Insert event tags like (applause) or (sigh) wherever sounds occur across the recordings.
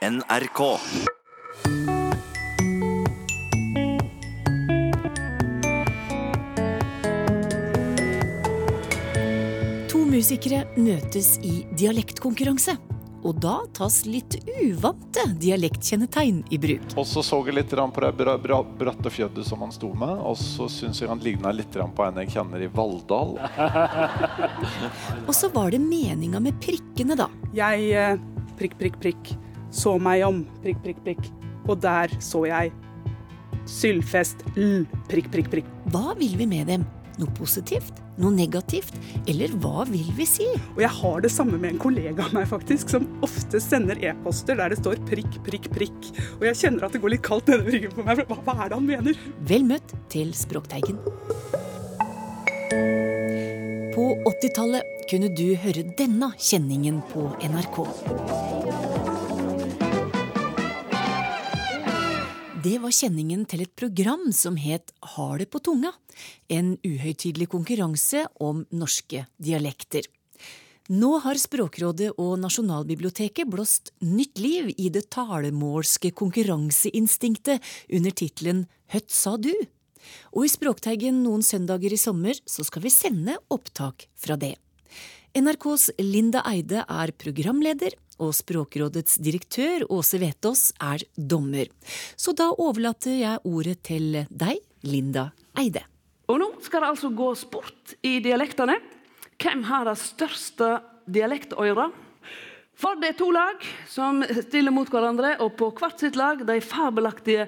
NRK. To musikere møtes i dialektkonkurranse. Og da tas litt uvante dialektkjennetegn i bruk. Og så så jeg litt på det bra, bra, bratte fjødet som han sto med, og så syns jeg han ligna litt på en jeg kjenner i Valldal. (laughs) Og så var det meninga med prikkene, da. Jeg eh, prikk, prikk, prikk så meg om, prikk, prikk, prikk. Og der så jeg Sylfest L, prikk, prikk, prikk. Hva vil vi med dem? Noe positivt? Noe negativt? Eller hva vil vi si? Og jeg har det samme med en kollega av meg, faktisk, som ofte sender e-poster der det står prikk, prikk, prikk. Og jeg kjenner at det går litt kaldt nedover ryggen på meg. for Hva, hva er det han mener? Vel møtt til Språkteigen. På 80-tallet kunne du høre denne kjenningen på NRK. Det var kjenningen til et program som het Har det på tunga. En uhøytidelig konkurranse om norske dialekter. Nå har Språkrådet og Nasjonalbiblioteket blåst nytt liv i det talemålske konkurranseinstinktet under tittelen Høtt sa du? Og i Språkteigen noen søndager i sommer så skal vi sende opptak fra det. NRKs Linda Eide er programleder, og Språkrådets direktør Åse Vetås er dommer. Så da overlater jeg ordet til deg, Linda Eide. Og nå skal det altså gå sport i dialektene. Hvem har det største dialektøret? For det er to lag som stiller mot hverandre, og på hvert sitt lag de fabelaktige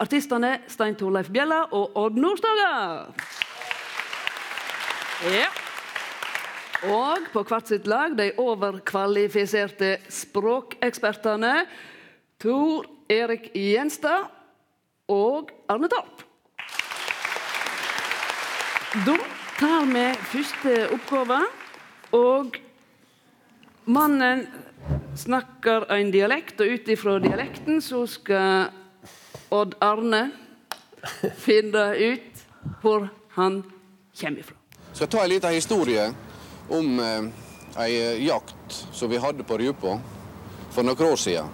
artistene Stein Torleif Bjella og Odd Nordstoga. Ja. Og på hvert sitt lag de overkvalifiserte språkekspertene Tor Erik Gjenstad og Arne Torp. Da tar vi første oppgave, og mannen snakker en dialekt, og ut ifra dialekten så skal Odd Arne finne ut hvor han kommer ifra. skal ta en liten historie om eh, ei eh, jakt som vi hadde på Rjupa for noen år siden.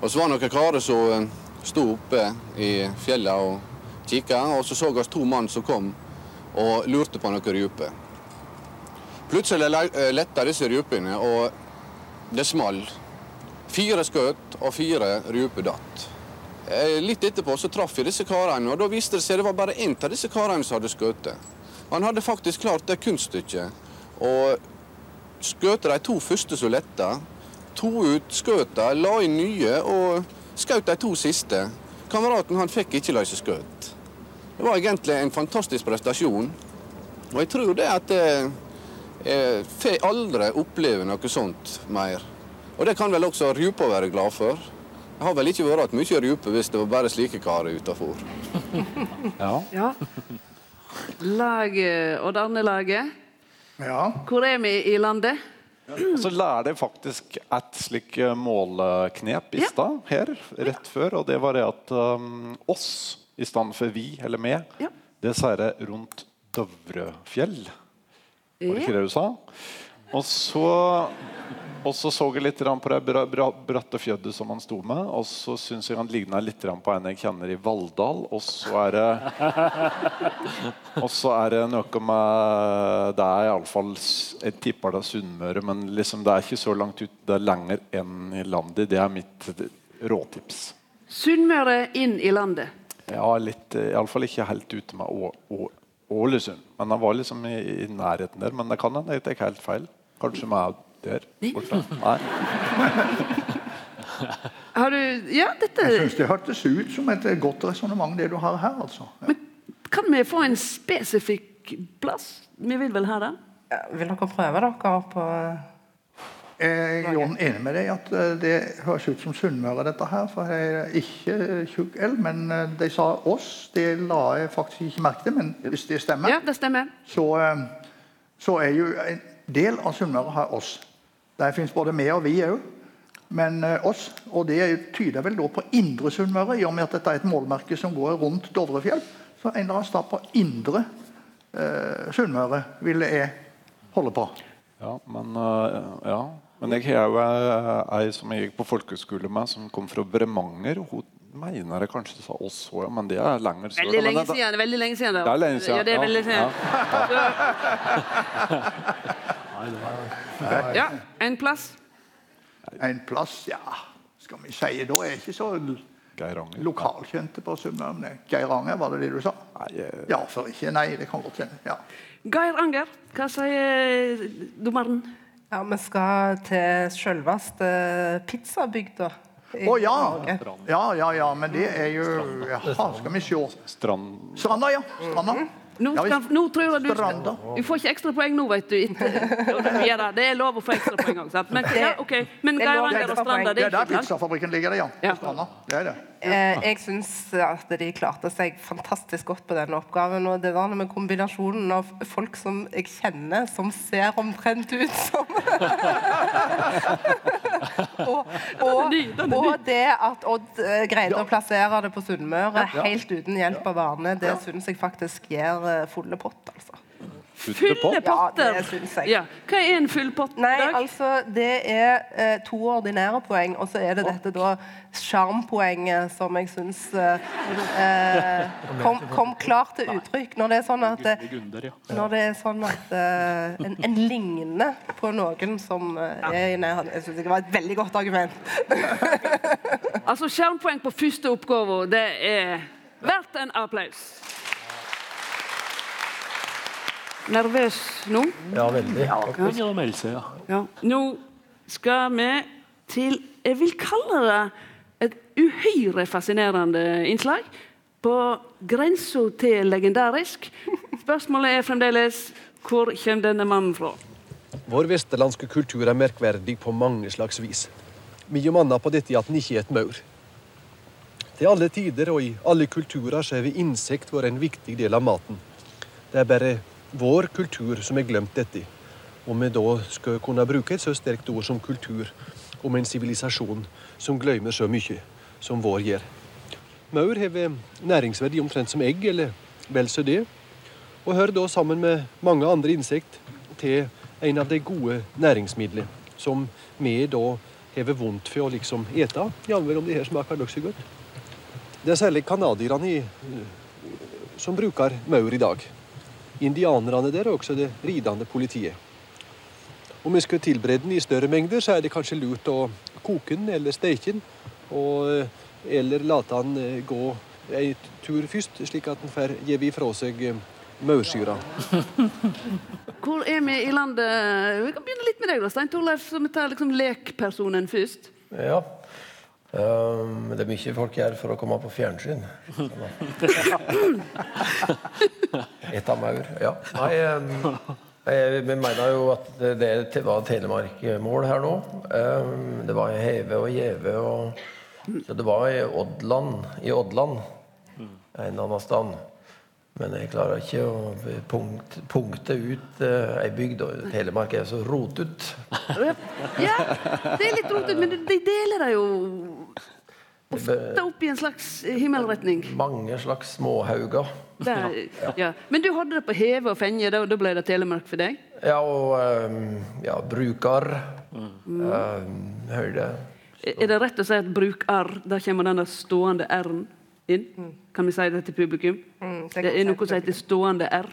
Og så var det noen karer som eh, sto oppe i fjellet og kikka, og så så vi to mann som kom og lurte på noen ryper. Plutselig le- letta disse rypene, og det small. Fire skjøt, og fire ryper datt. Litt etterpå så traff jeg disse karene, og da viste det seg det var bare én av disse karene som hadde skutt. Han hadde faktisk klart det kunststykket å skjøt de to første som letta, to ut skjøta, la inn nye og skjøt de to siste. Kameraten han fikk ikke løse skjøt. Det var egentlig en fantastisk prestasjon, og jeg tror det at eh, jeg får aldri oppleve noe sånt mer. Og det kan vel også Rjupa være glad for. Det har vel ikke vært at mye rjupe hvis det var bare slike karer utafor. (laughs) Ja. Ja. Laget, Odd Arne-laget. Ja, Hvor er vi i landet? Og så lærte jeg faktisk et slik eh, måleknep i Ja. stad, her, rett før. Og det var det at um, oss i stedet for vi eller meg, Ja. det sier jeg rundt Døvrefjell. Var det ikke det du sa? Og så, og så så jeg litt på det bra, bra, bratte fjødet som han sto med, og så syns jeg han ligna litt på en jeg kjenner i Valldal. Og så er det Og så er det noe med Det er iallfall Jeg tipper det er Sunnmøre, men liksom det er ikke så langt ut. Det er lenger enn i landet. Det er mitt råtips. Sunnmøre inn i landet. Ja, litt Iallfall ikke helt ute med Ålesund. Men han var liksom i, i nærheten der. Men det kan hende jeg tar helt feil. Kanskje vi er der borte. Nei. (laughs) Har du Ja, dette jeg syns det hørtes ut som et godt resonnement, det du har her, altså. Ja. Kan vi få en spesifikk plass? Vi vil vel ha det? Ja, Vil dere prøve dere på Jeg er enig med deg at eh, det høres ut som Sunnmøre, dette her. For jeg er ikke tjukk L, men eh, de sa oss. Det la jeg faktisk ikke merke til, men hvis det stemmer, Ja, det stemmer. så, eh, så er jo del av Sunnmøre har oss. Der fins både vi og vi òg. Men eh, oss, og det tyder vel da på indre Sunnmøre, i og med at dette er et målmerke som går rundt Dovrefjell. Så en eller annen stad på indre eh, Sunnmøre ville jeg holde på. Ja, men øh, Ja. Men jeg har jo ei- ei som jeg gikk på folkeskole med, som kom fra Bremanger. og Hun mener jeg kanskje sa oss òg, men det er lenger sør. Veldig lenge det- siden. Veldig lenge siden Det er lenge siden. Ja, det er veldig lenge siden. Ja, (laughs) (laughs) en plass. En plass, ja Skal vi si Da er jeg ikke så lokalkjente på Sunnmøre. Geir Geiranger, var det det du sa? Nei, Ja, for ikke. Nei, det kan godt hende. Ja. Geir Anger, hva sier dommeren? Ja, Vi skal til selveste pizzabygda. Å Å ja. Ja! Ja, ja, men det er jo Jaha, skal vi se. Stranda, ja. Stranda. Nå, skal, nå tror jeg du skal Stranda. Du får ikke ekstra poeng nå, vet du. Det er lov å få ekstra poeng òg, men, ja, okay. men er Geiranger og Stranda, det er er der pizzafabrikken ligger, det, ja. Ja. Stranda. Det er det. Eh, jeg syns at de klarte seg fantastisk godt på denne oppgaven. Og det var noe med kombinasjonen av folk som jeg kjenner, som ser omtrent ut som (laughs) og, og, og det at Odd eh, greide å plassere det på Sunnmøre helt uten hjelp av Arne, det syns jeg faktisk gir eh, fulle pott, altså. Fulle potten? Potter! Ja, det syns jeg. Ja. Hva er en full pott? Nei, Dag? altså det er eh, to ordinære poeng, og så er det dette da sjarmpoenget som jeg syns eh, eh, kom, kom klart til uttrykk. Når det er sånn at, når det er sånn at eh, en, en ligner på noen som eh, er i nærheten. Jeg syns det var et veldig godt argument. (laughs) Altså, Skjermpoeng på første oppgave, det er verdt en applaus. Nervøs nå? Ja, veldig. Ja, melde ja. Ja. Nå skal vi til Jeg vil kalle det et uhyre fascinerende innslag. På grensa til legendarisk. Spørsmålet er fremdeles hvor kommer denne mannen fra? Vår vestlandske kultur er merkverdig på mange slags vis. Mye manner på dette at den ikke er et maur. Til alle tider og i alle kulturer så er vi insekt vært en viktig del av maten. Det er bare vår kultur som har glemt dette. Om vi da skal kunne bruke et så sterkt ord som kultur om en sivilisasjon som glemmer så mye som vår gjør. Maur har næringsverdi omtrent som egg, eller vel så det, og hører da sammen med mange andre insekt til en av de gode næringsmidlene som vi da har vondt for å liksom ete, jamvel om det her smaker nokså godt. Det er særlig canadierne som bruker maur i dag. Indianerne der er også det ridende politiet. Om vi skal tilberede den i større mengder, så er det kanskje lurt å koke den eller steke den. Og, eller late den eh, gå en tur først, slik at den får gi ifra seg eh, maursyra. (laughs) Hvor er vi i landet? Vi kan begynne litt med deg, da, Stein Torleif. Så vi tar liksom lekpersonen først. Ja. Um, det er mye folk gjør for å komme på fjernsyn. (laughs) (laughs) Et av maur, ja. Nei, jeg, mener jo at det, var Telemark-mål her nå. Det var Heve og Gjeve og Så det var i Oddland, i Oddland en eller annen sted. Men jeg klarer ikke å punkt, punkte ut uh, ei bygd. Telemark er så rotete. Ja, det er litt rotete, men de deler det jo ofte opp i en slags himmelretning. Mange slags småhauger. Der, (laughs) ja. Men du hadde det på Heve og Fenje, da, da ble det Telemark for deg? Ja, og ehm, ja, brukar. Ehm, Høyde. Er det rett å si at brukar, der kommer den stående r-en inn? Kan vi si det til publikum? Mm, Det er noe som heter stående r.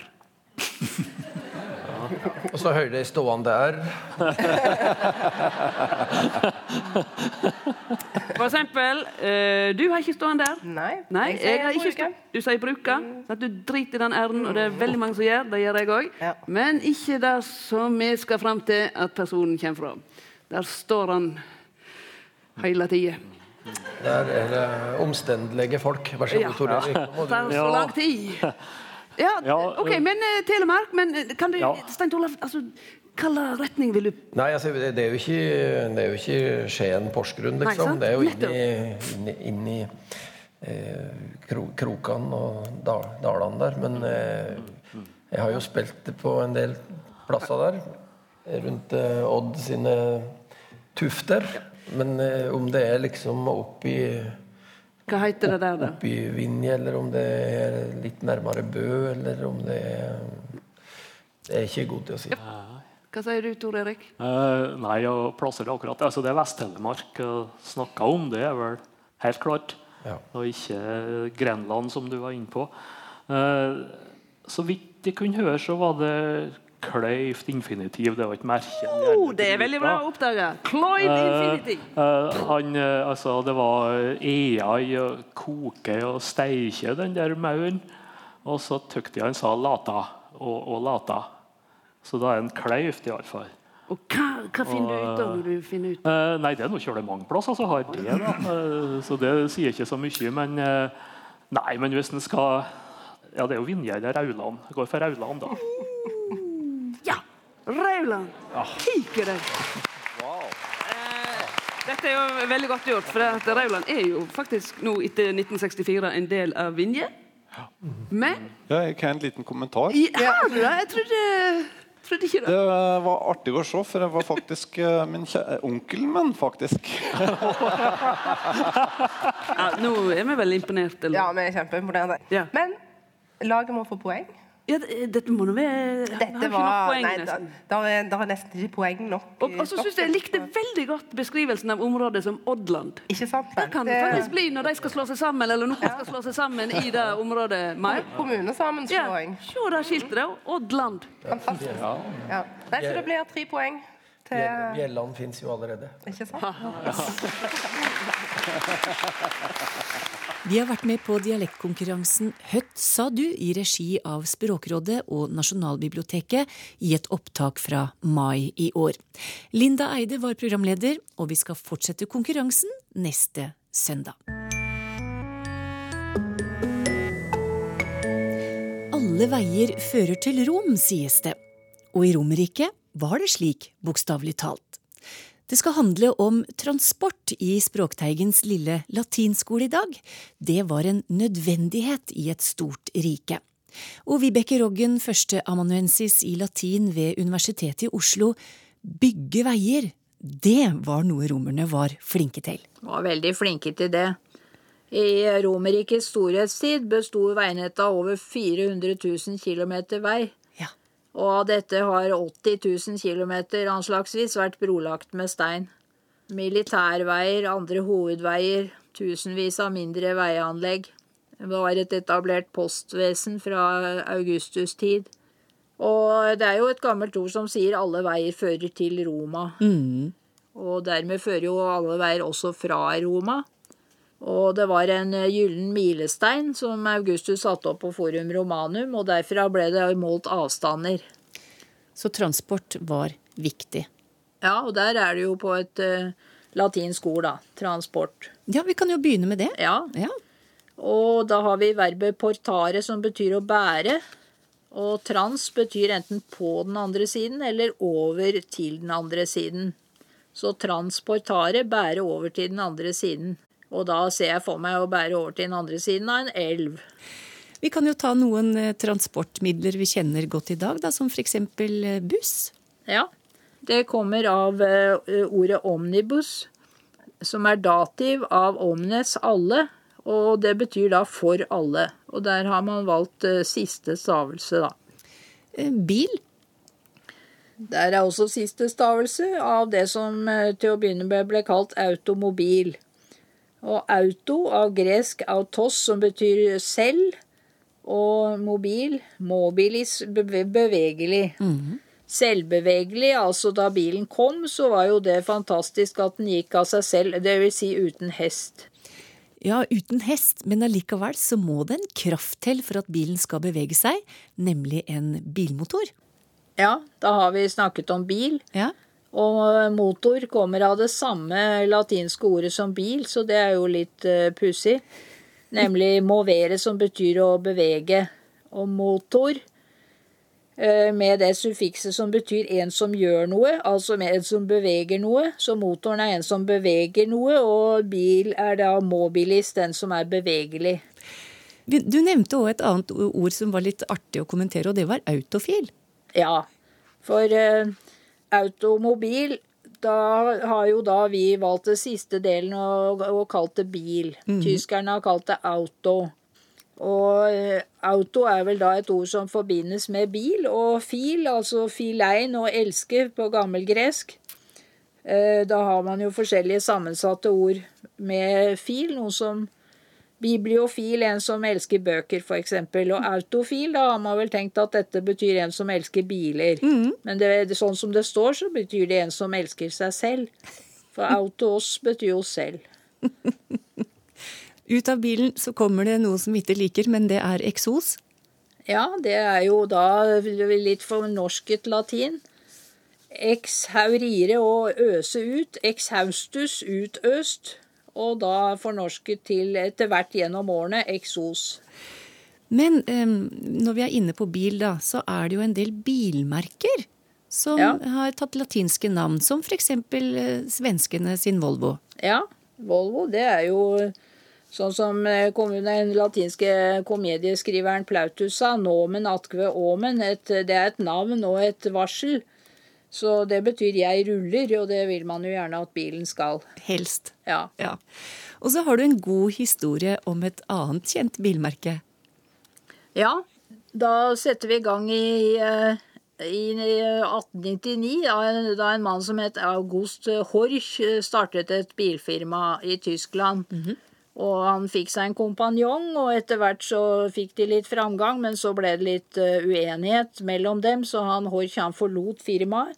Og så høyde i stående R. (laughs) For eksempel, uh, du har ikke stående der. Nei, Nei, jeg jeg har ikke stående. Du sier bruker. så At du driter i den r-en, og det er veldig mange som gjør. Det gjør jeg òg. Ja. Men ikke det som vi skal fram til at personen kommer fra. Der står han hele tida. Der er det omstendelige folk. Vær så god, Tore. Tar så lang tid. (laughs) Ja, Ja, OK, eh, men eh, Telemark, men kan du Ja. Stein Torleif, altså, hvilken retning vil du Nei, altså, det er jo ikke, det er jo ikke Skien-Porsgrunn, liksom. Nei, Det er jo inn i, inn i, inn i eh, kro, Krokan og dal, dalene der. Men eh, jeg har jo spilt det på en del plasser der. Rundt eh, Odd sine tufter. Men eh, om det er liksom oppi Hva heter det der, da? oppi Vinje, eller om det er litt nærmere Bø, eller om det er Det er ikke god til å si. Hva sier du, Tor Erik? Eh, nei, å plassere akkurat altså Det Vest-Telemark snakka om, det er vel helt klart. Ja. Og ikke Grenland, som du var inne på. Eh, så vidt jeg kunne høre, så var det kløyvt infinitiv. Det var et merke. Oh, det er veldig bra oppdaga! Kløyvt Infinitiv. Eh, han, eh, altså, det var ea i å koke og steike den der mauren. Og så tykte jeg han sa 'lata' og, og 'lata'. Så da er den kløyvt, iallfall. Og hva, hva finner du ut da når du finner ut Eh, nei, det er noe kjølig mange plasser som har det. da. Eh, så det sier ikke så mye. Men eh, nei, men hvis en skal Ja, det er jo Vinje eller Rauland. Går for Rauland, da. Ja! Rauland! Kiker deg! Eh, Dette er jo veldig godt gjort, for at Rauland er jo faktisk nå etter 1964 en del av Vinje. Men Ja, jeg kan en liten kommentar. Ja, det? Jeg trodde, trodde ikke Det det. var artig å se, for det var faktisk eh, min kjæ- onkelen min, faktisk. (laughs) Ja, nå er vi veldig imponert, eller? Ja, vi er kjempeimponerte. Ja. Men laget må få poeng. Ja, dette må nå være Dette var poeng, Nei, der er, er nesten ikke poeng nok. Og, og så synes jeg jeg likte veldig godt beskrivelsen av området som Oddland. Ikke sant? Det kan det faktisk bli når de skal slå seg sammen, eller noen skal slå seg sammen i det området mer. Ja, Kommunesammenslåing. se det skiltet da. Oddland. Fantastisk. Ja. Nei, så det blir tre poeng til Bjell- Bjelland fins jo allerede. Ikke sant? (laughs) (laughs) Vi har vært med på dialektkonkurransen Høtt sa du i regi av Språkrådet og Nasjonalbiblioteket i et opptak fra mai i år. Linda Eide var programleder, og vi skal fortsette konkurransen neste søndag. Alle veier fører til Rom, sies det. Og i Romerriket var det slik, bokstavelig talt. Det skal handle om transport i Språkteigens lille latinskole i dag. Det var en nødvendighet i et stort rike. Og Vibeke Roggen, førsteamanuensis i latin ved Universitetet i Oslo, bygge veier, det var noe romerne var flinke til. var veldig flinke til det. I Romerrikets storhetstid besto veinettet av over 400 000 km vei. Og av dette har 80 000 km anslagsvis vært brolagt med stein. Militærveier, andre hovedveier, tusenvis av mindre veianlegg. Det var et etablert postvesen fra Augustus tid. Og det er jo et gammelt ord som sier 'alle veier fører til Roma'. Mm. Og dermed fører jo alle veier også fra Roma. Og det var en eh, gyllen milestein som Augustus satte opp på Forum Romanum, og derfra ble det målt avstander. Så transport var viktig. Ja, og der er det jo på et uh, latinsk ord, da. Transport. Ja, vi kan jo begynne med det. Ja. Ja. Og da har vi verbet portare, som betyr å bære. Og trans betyr enten på den andre siden eller over til den andre siden. Så transportare, bære over til den andre siden. Og da ser jeg for meg å bære over til den andre siden av en elv. Vi kan jo ta noen eh, transportmidler vi kjenner godt i dag, da, som f.eks. buss. Ja. Det kommer av eh, ordet omnibus, som er dativ av omnes alle. Og det betyr da for alle. Og der har man valgt eh, siste stavelse, da. Eh, Bil. Der er også siste stavelse av det som eh, til å begynne med ble kalt automobil. Og auto av gresk autos, som betyr selv, og mobil, mobilis, beve- bevegelig. Selvbevegelig, altså da bilen kom, så var jo det fantastisk at den gikk av seg selv, det vil si uten hest. Ja, uten hest, men allikevel så må det en kraft til for at bilen skal bevege seg, nemlig en bilmotor. Ja, da har vi snakket om bil. Ja. Og motor kommer av det samme latinske ordet som bil, så det er jo litt uh, pussig. Nemlig movere, som betyr å bevege. Og motor eh, med det suffikset som betyr en som gjør noe, altså med en som beveger noe. Så motoren er en som beveger noe, og bil er da mobilis, den som er bevegelig. Du nevnte òg et annet ord som var litt artig å kommentere, og det var autofil. Ja, for eh, automobil, da har jo da vi valgt det siste delen og, og kalt det bil. Mm. Tyskerne har kalt det auto. Og eh, auto er vel da et ord som forbindes med bil, og fil, altså filein og elske på gammelgresk. gresk, Da har man jo forskjellige sammensatte ord med fil, noe som bibliofil, en som elsker bøker f.eks. Og autofil, da har man vel tenkt at dette betyr en som elsker biler. Men det, sånn som det står, så betyr det en som elsker seg selv. For auto oss betyr jo selv. (laughs) Ut av bilen så kommer det noe som vi ikke liker, men det er eksos. Ja, det er jo da litt fornorsket latin. Ex haurire og øse ut. Ex haustus utøst. Og da fornorsket til etter hvert gjennom årene eksos. Men um, når vi er inne på bil, da, så er det jo en del bilmerker som Ja. har tatt latinske navn, som f.eks. Eh, svenskene sin Volvo. Ja, Volvo, det er jo sånn som eh, den latinske komedieskriveren Plautus sa, nomen atque omen. Et, det er et navn og et varsel. Så det betyr 'jeg ruller', og det vil man jo gjerne at bilen skal. Helst. Ja. Ja. Og så har du en god historie om et annet kjent bilmerke. Ja, da setter vi i gang i, eh, i 1899, da, da en mann som het August Horch eh, startet et bilfirma i Tyskland. Og han fikk seg en kompanjong, og etter hvert så fikk de litt framgang, men så ble det litt eh, uenighet mellom dem, så han Horch han forlot firmaet,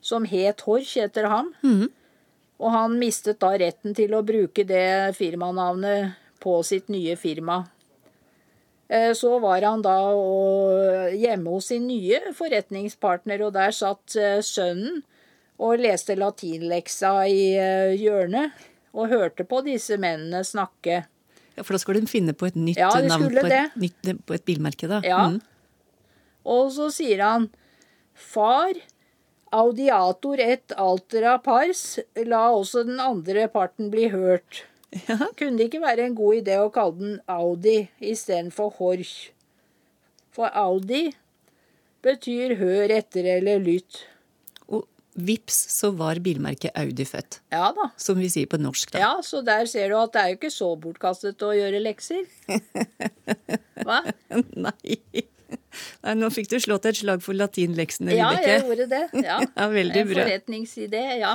som het Horch etter ham. Og han mistet da retten til å bruke det firmanavnet på sitt nye firma. Eh, Så var han da hjemme hos sin nye forretningspartner, og der satt eh, sønnen og leste latinleksa i hjørnet og hørte på disse mennene snakke. Ja, For da skulle de finne på et nytt Ja, navn på et, nytt, på et bilmerke, da. Ja. Mm. Og så sier han Far, audiator et altera pars, la også den andre parten bli hørt. Kunne det ikke være en god idé å kalle den Audi istedenfor Horch? For Audi betyr hør etter eller lytt. Vips så var bilmerket Audi født. Ja da. Som vi sier på norsk, da. Ja, så der ser du at det er jo ikke så bortkastet å gjøre lekser. (laughs) Hva? Nei. Nei, nå fikk du slått et slag for latinleksene, Ja, Vibeke. jeg gjorde det. Ja, (laughs) Ja, veldig bra. forretningsidé, (laughs) ja.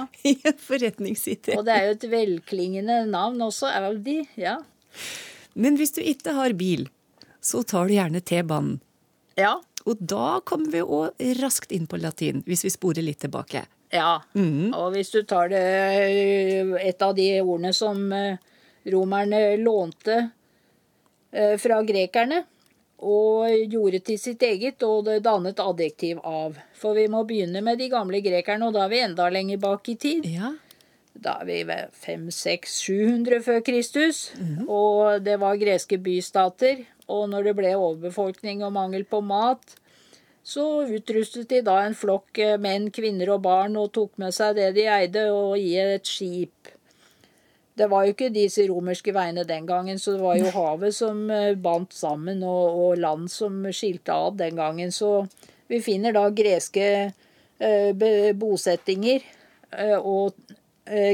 Forretningsidé. Og det er jo et velklingende navn også, Audi. Ja. Men hvis du ikke har bil, så tar du gjerne T-banen. Ja. Og da kommer vi òg raskt inn på latin, hvis vi sporer litt tilbake. Ja, og hvis du tar det et av de ordene som eh, romerne lånte eh, fra grekerne, og gjorde til sitt eget, og det dannet adjektiv av. For vi må begynne med de gamle grekerne, og da er vi enda lenger bak i tid. Ja. Da er vi ved 500-700 før Kristus, og det var greske bystater. Og når det ble overbefolkning og mangel på mat, så utrustet de da en flokk eh, menn, kvinner og barn og tok med seg det de eide, og i et skip. Det var jo ikke disse romerske veiene den gangen, så det var jo havet som eh, bandt sammen, og, og land som skilte av den gangen. Så vi finner da greske eh, bosettinger eh, og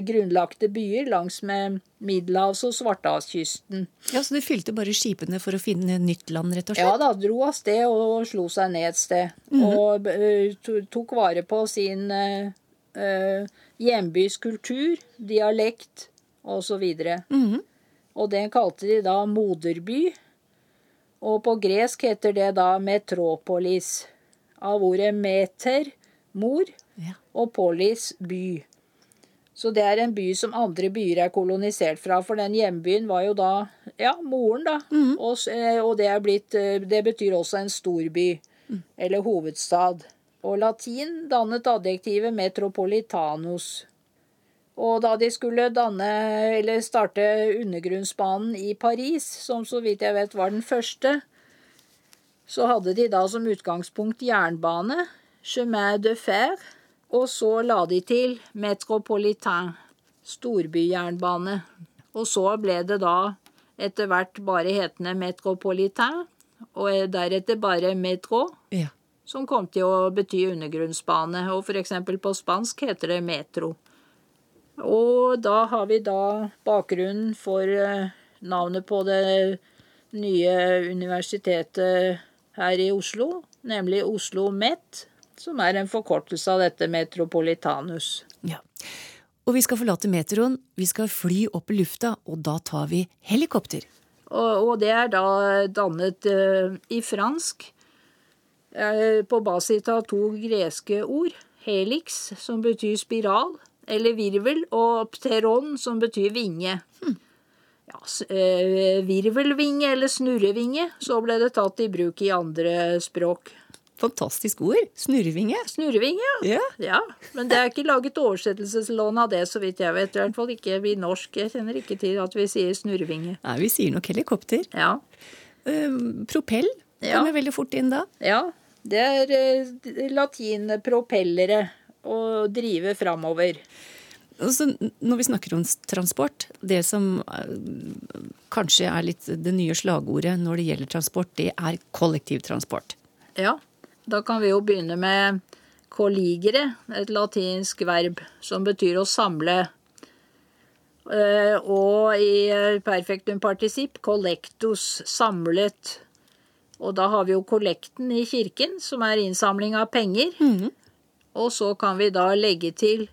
grunnlagte byer langs med Middelhavs- og Svartehavskysten. ja, Så de fylte bare skipene for å finne nytt land, rett og slett? Ja da, dro av sted og slo seg ned et sted. Og eh, to- tok vare på sin uh, eh, hjembys kultur, dialekt osv. Mhm. Og den kalte de da moderby. Og på gresk heter det da metropolis. Av ordet meter, mor, Ja. og polis, by. Så det er en by som andre byer er kolonisert fra, for den hjembyen var jo da ja, moren, da. Og, eh, og det, er blitt, eh, det betyr også en storby, eller hovedstad. Og latin dannet adjektivet metropolitanos. Og da de skulle danne, eller starte undergrunnsbanen i Paris, som så vidt jeg vet var den første, så hadde de da som utgangspunkt jernbane, chemin de fer, og så la de til metropolitain, storbyjernbane. Og så ble det da etter hvert bare hetende metropolitain, og deretter bare metro, Ja. som kom til å bety undergrunnsbane. Og f.eks. på spansk heter det metro. Og da har vi da bakgrunnen for eh, navnet på det nye universitetet her i Oslo, nemlig Oslo MET, som er en forkortelse av dette Metropolitanus. Ja. Og vi skal forlate metroen, vi skal fly opp i lufta, og da tar vi helikopter. Og, og det er da dannet uh, i fransk uh, på basis av to greske ord. Helix, som betyr spiral, eller virvel, og pteron, som betyr vinge. Hm. Ja, uh, virvelvinge eller snurrevinge, så ble det tatt i bruk i andre språk. Fantastisk ord. Snurrevinge. Snurrevinge, ja. ja. Men det er ikke laget oversettelseslån av det, så vidt jeg vet. I hvert fall ikke vi norsk. Jeg kjenner ikke til at vi sier snurrevinge. Nei, vi sier nok helikopter. Ja. Uh, propell kommer veldig fort inn da. Ja. Det er uh, latin propellere å drive framover. Så når vi snakker om transport, det som uh, kanskje er litt det nye slagordet når det gjelder transport, det er kollektivtransport. Ja. Da kan vi jo begynne med colligere, et latinsk verb som betyr å samle. Og i perfektum particip collectus, samlet. Og da har vi jo kollekten i kirken, som er innsamling av penger. Mm. Og så kan vi da legge til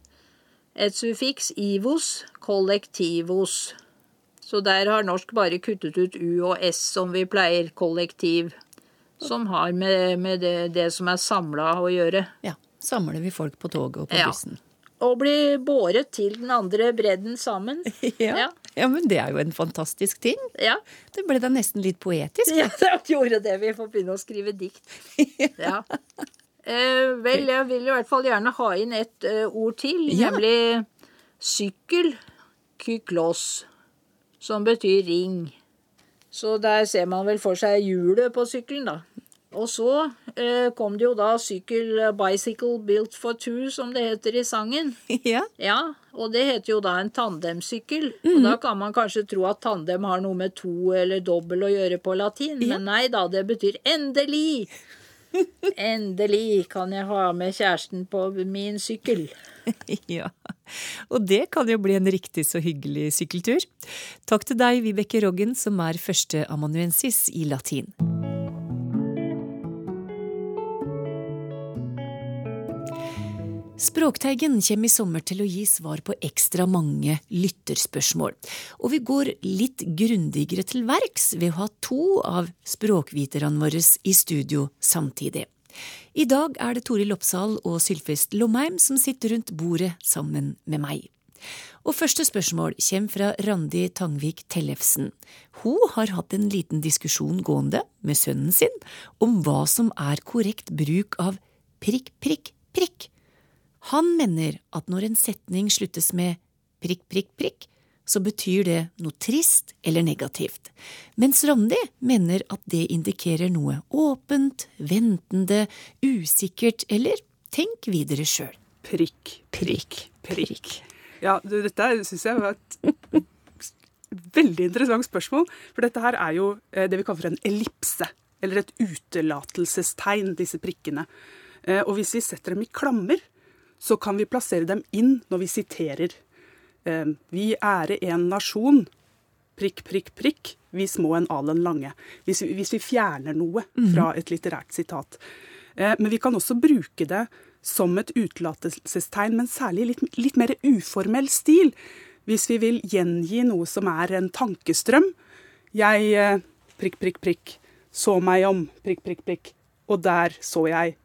et suffiks ivos, kollektivos. Så der har norsk bare kuttet ut u og s, som vi pleier, kollektiv som har med, med det, det, som er samla å gjøre. Ja. Samler vi folk på toget og på ja. bussen. Og blir båret til den andre bredden sammen. (laughs) ja. ja. ja. men det er jo en fantastisk ting. Ja. Det ble da nesten litt poetisk. Ja, (laughs) det gjorde det. Vi får begynne å skrive dikt. ja. Eh, vel, jeg vil i hvert fall gjerne ha inn et uh, ord til, nemlig sykkel. Kyklos. Som betyr ring. Så der ser man vel for seg hjulet på sykkelen, da. Og så eh, kom det jo da sykkel eh, 'Bicycle Built for Two', som det heter i sangen. (laughs) Ja. ja og det heter jo da en tandemsykkel. Mm. Og Mhm. da kan man kanskje tro at tandem har noe med to eller dobbel å gjøre på latin, Ja. men nei da, det betyr endelig. (laughs) Endelig kan jeg ha med kjæresten på min sykkel. (laughs) ja. Og det kan jo bli en riktig så hyggelig sykkeltur. Takk til deg, Vibeke Roggen, som er førsteamanuensis i latin. Språkteigen kommer i sommer til å gi svar på ekstra mange lytterspørsmål. Og vi går litt grundigere til verks ved å ha to av språkviterne våre i studio samtidig. I dag er det Toril Oppsal og Sylfest Lomheim som sitter rundt bordet sammen med meg. Og første spørsmål kommer fra Randi Tangvik Tellefsen. Hun har hatt en liten diskusjon gående med sønnen sin om hva som er korrekt bruk av prikk, prikk, prikk. Han mener at når en setning sluttes med prikk, prikk, prikk, så betyr det noe trist eller negativt, mens Randi mener at det indikerer noe åpent, ventende, usikkert eller tenk videre sjøl. Prikk, prikk, prikk. Ja, du, dette syns jeg var et veldig interessant spørsmål. For dette her er jo eh, det vi kaller for en ellipse. Eller et utelatelsestegn, disse prikkene. Eh, Og hvis vi setter dem i klammer, så kan vi plassere dem inn når vi siterer. Eh, Vi ære en nasjon. Prikk, prikk, prikk. Vi små en alen lange. Hvis vi, hvis vi fjerner noe fra et litterært sitat. Eh, Men vi kan også bruke det som et utelatelsestegn, men særlig i litt, litt mer uformell stil. Hvis vi vil gjengi noe som er en tankestrøm. Jeg eh, prikk, prikk, prikk, så meg om, prikk, prikk, prikk, og der så jeg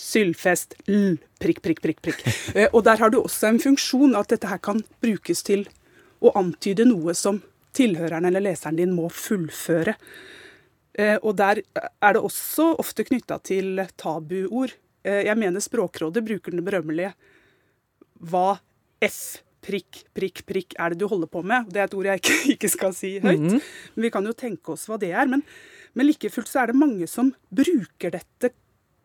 Sylfest l, prikk, prikk, prikk, prikk. (laughs) Eh, Og der har du også en funksjon at dette her kan brukes til å antyde noe som tilhøreren eller leseren din må fullføre. Eh, Og der er det også ofte knytta til tabuord. Eh, Jeg mener Språkrådet bruker den berømmelige Hva f prikk, prikk, prikk er det du holder på med? Det er et ord jeg ikke, (laughs) ikke skal si høyt. Mhm. Men vi kan jo tenke oss hva det er. Men, men like fullt så er det mange som bruker dette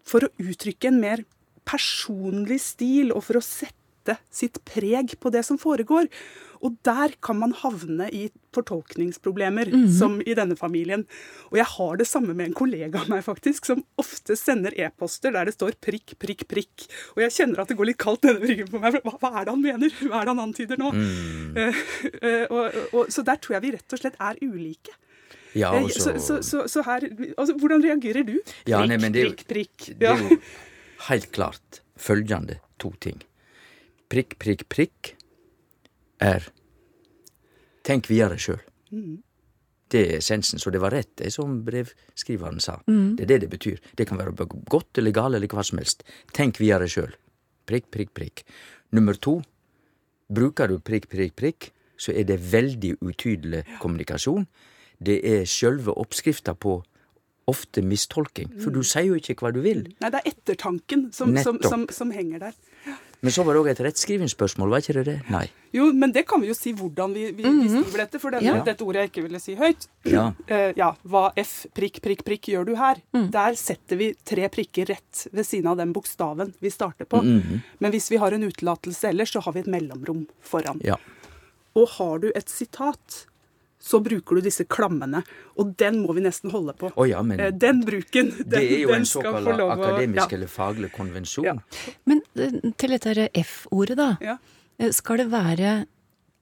for å uttrykke en mer personlig stil, og for å sette sitt preg på det som foregår. Og der kan man havne i fortolkningsproblemer, Mhm. som i denne familien. Og jeg har det samme med en kollega av meg, faktisk, som ofte sender e-poster der det står prikk, prikk, prikk. Og jeg kjenner at det går litt kaldt nedover ryggen på meg. Hva, hva er det han mener? Hva er det han antyder nå? Mm. Uh, uh, og, og, så der tror jeg vi rett og slett er ulike. Ja, Eh, altså- så, så, så, så her altså, Hvordan reagerer du? Prikk, Ja, nei, men det prikk, prikk. Det er jo (laughs) helt klart følgende to ting. Prikk, prikk, prikk er Tenk videre sjøl. Mm. Det er essensen. Så det var rett, det som brevskriveren sa. Mm. Det er det det betyr. Det kan være godt eller galt eller hva som helst. Tenk videre sjøl. Prikk, prikk, prikk. Nummer to. Bruker du prikk, prikk, prikk, så er det veldig utydelig kommunikasjon. Det er sjølve oppskrifta på ofte mistolking, for du sier jo ikke hva du vil. Nei, det er ettertanken som, som, som, som henger der. Men så var det òg et rettskrivingsspørsmål, var ikke det det? Nei. Jo, men det kan vi jo si hvordan vi, vi, vi skriver dette. For denne, Ja. dette ordet jeg ikke ville si høyt. Ja. Uh, ja, hva F, prikk, prikk, prikk gjør du her? Der setter vi tre prikker rett ved siden av den bokstaven vi starter på. Men hvis vi har en utelatelse ellers, så har vi et mellomrom foran. Ja. Og har du et sitat, så bruker du disse klammene. Og den må vi nesten holde på. Oh, ja, men Eh, Den bruken, den, det er jo en såkalt akademisk ja. eller faglig konvensjon. Ja. Men eh, til dette F-ordet, da. Ja. Eh, Skal det være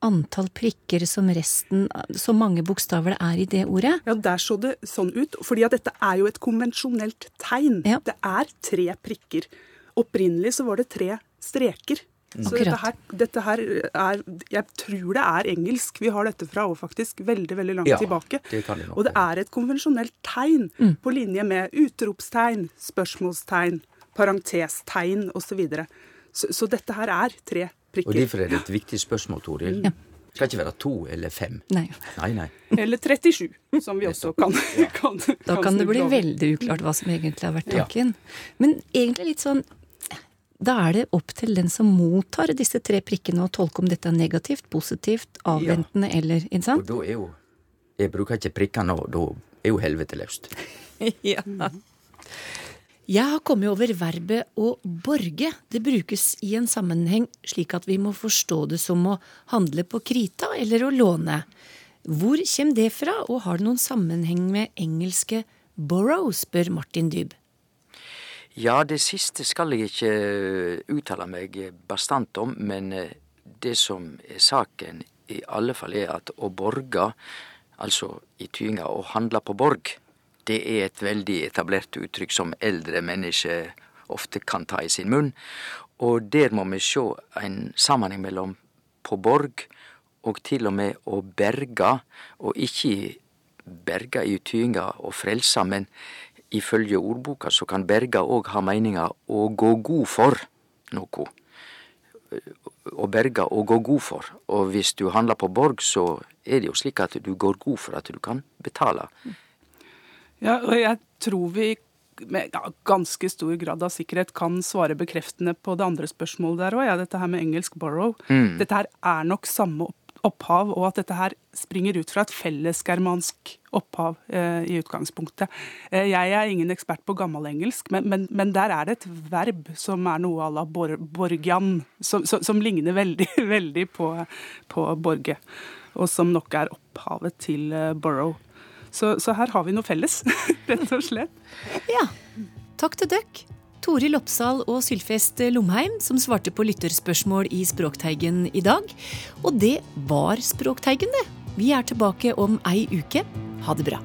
antall prikker som resten Så mange bokstaver det er i det ordet? Ja, der så det sånn ut. Fordi at dette er jo et konvensjonelt tegn. Ja. Det er tre prikker. Opprinnelig så var det tre streker. Så dette her, dette her er Jeg tror det er engelsk. Vi har dette fra òg, faktisk. Veldig, veldig langt Ja, tilbake. det kan det Og det er et konvensjonelt tegn på linje med utropstegn, spørsmålstegn, parentestegn osv. Så, så dette her er tre prikker. Og derfor er det et viktig spørsmål, Toril. Det skal ikke være to eller fem. Nei. Nei, nei. Eller 37, som vi også kan, kan Da kan det bli veldig uklart hva som egentlig har vært tanken. Men egentlig litt sånn Da er det opp til den som mottar disse tre prikkene å tolke om dette er negativt, positivt, avventende eller Ikke Og da er jo Jeg bruker ikke prikker nå, da er jo helvete løst. (laughs) Ja. Jeg har kommet over verbet å borge. Det brukes i en sammenheng slik at vi må forstå det som å handle på krita eller å låne. Hvor kommer det fra, og har det noen sammenheng med engelske borrow, spør Martin Dyb. Ja, det siste skal jeg ikke uttale meg bastant om, men eh, det som er saken i alle fall er at å borge, altså i tyinga å handle på borg, det er et veldig etablert uttrykk som eldre mennesker ofte kan ta i sin munn. Og der må vi se en sammenheng mellom på borg og til og med å berge, og ikke berge i tyinga og frelse, men ifølge ordboka så kan berga òg ha meininga å gå god for noe. Å berga å gå god for. Og hvis du handler på borg, så er det jo slik at du går god for at du kan betale. Ja, og jeg tror vi med ganske stor grad av sikkerhet kan svare bekreftende på det andre spørsmålet der òg. Ja, dette her med engelsk 'borrow'. Dette her er nok samme opp opphav, og at dette her springer ut fra et fellesgermansk opphav eh, i utgangspunktet. Eh, jeg er ingen ekspert på gammelengelsk, men, men, men der er det et verb som er noe à la bor, borgian, som, som, som ligner veldig, (laughs) veldig på, på borge, og som nok er opphavet til eh, borrow. Så, så her har vi noe felles, (laughs) rett og slett. Ja, takk til døkk. Toril Oppsal og Sylfest Lomheim som svarte på lytterspørsmål i Språkteigen i dag. Og det var Språkteigen, det. Vi er tilbake om ei uke. Ha det bra.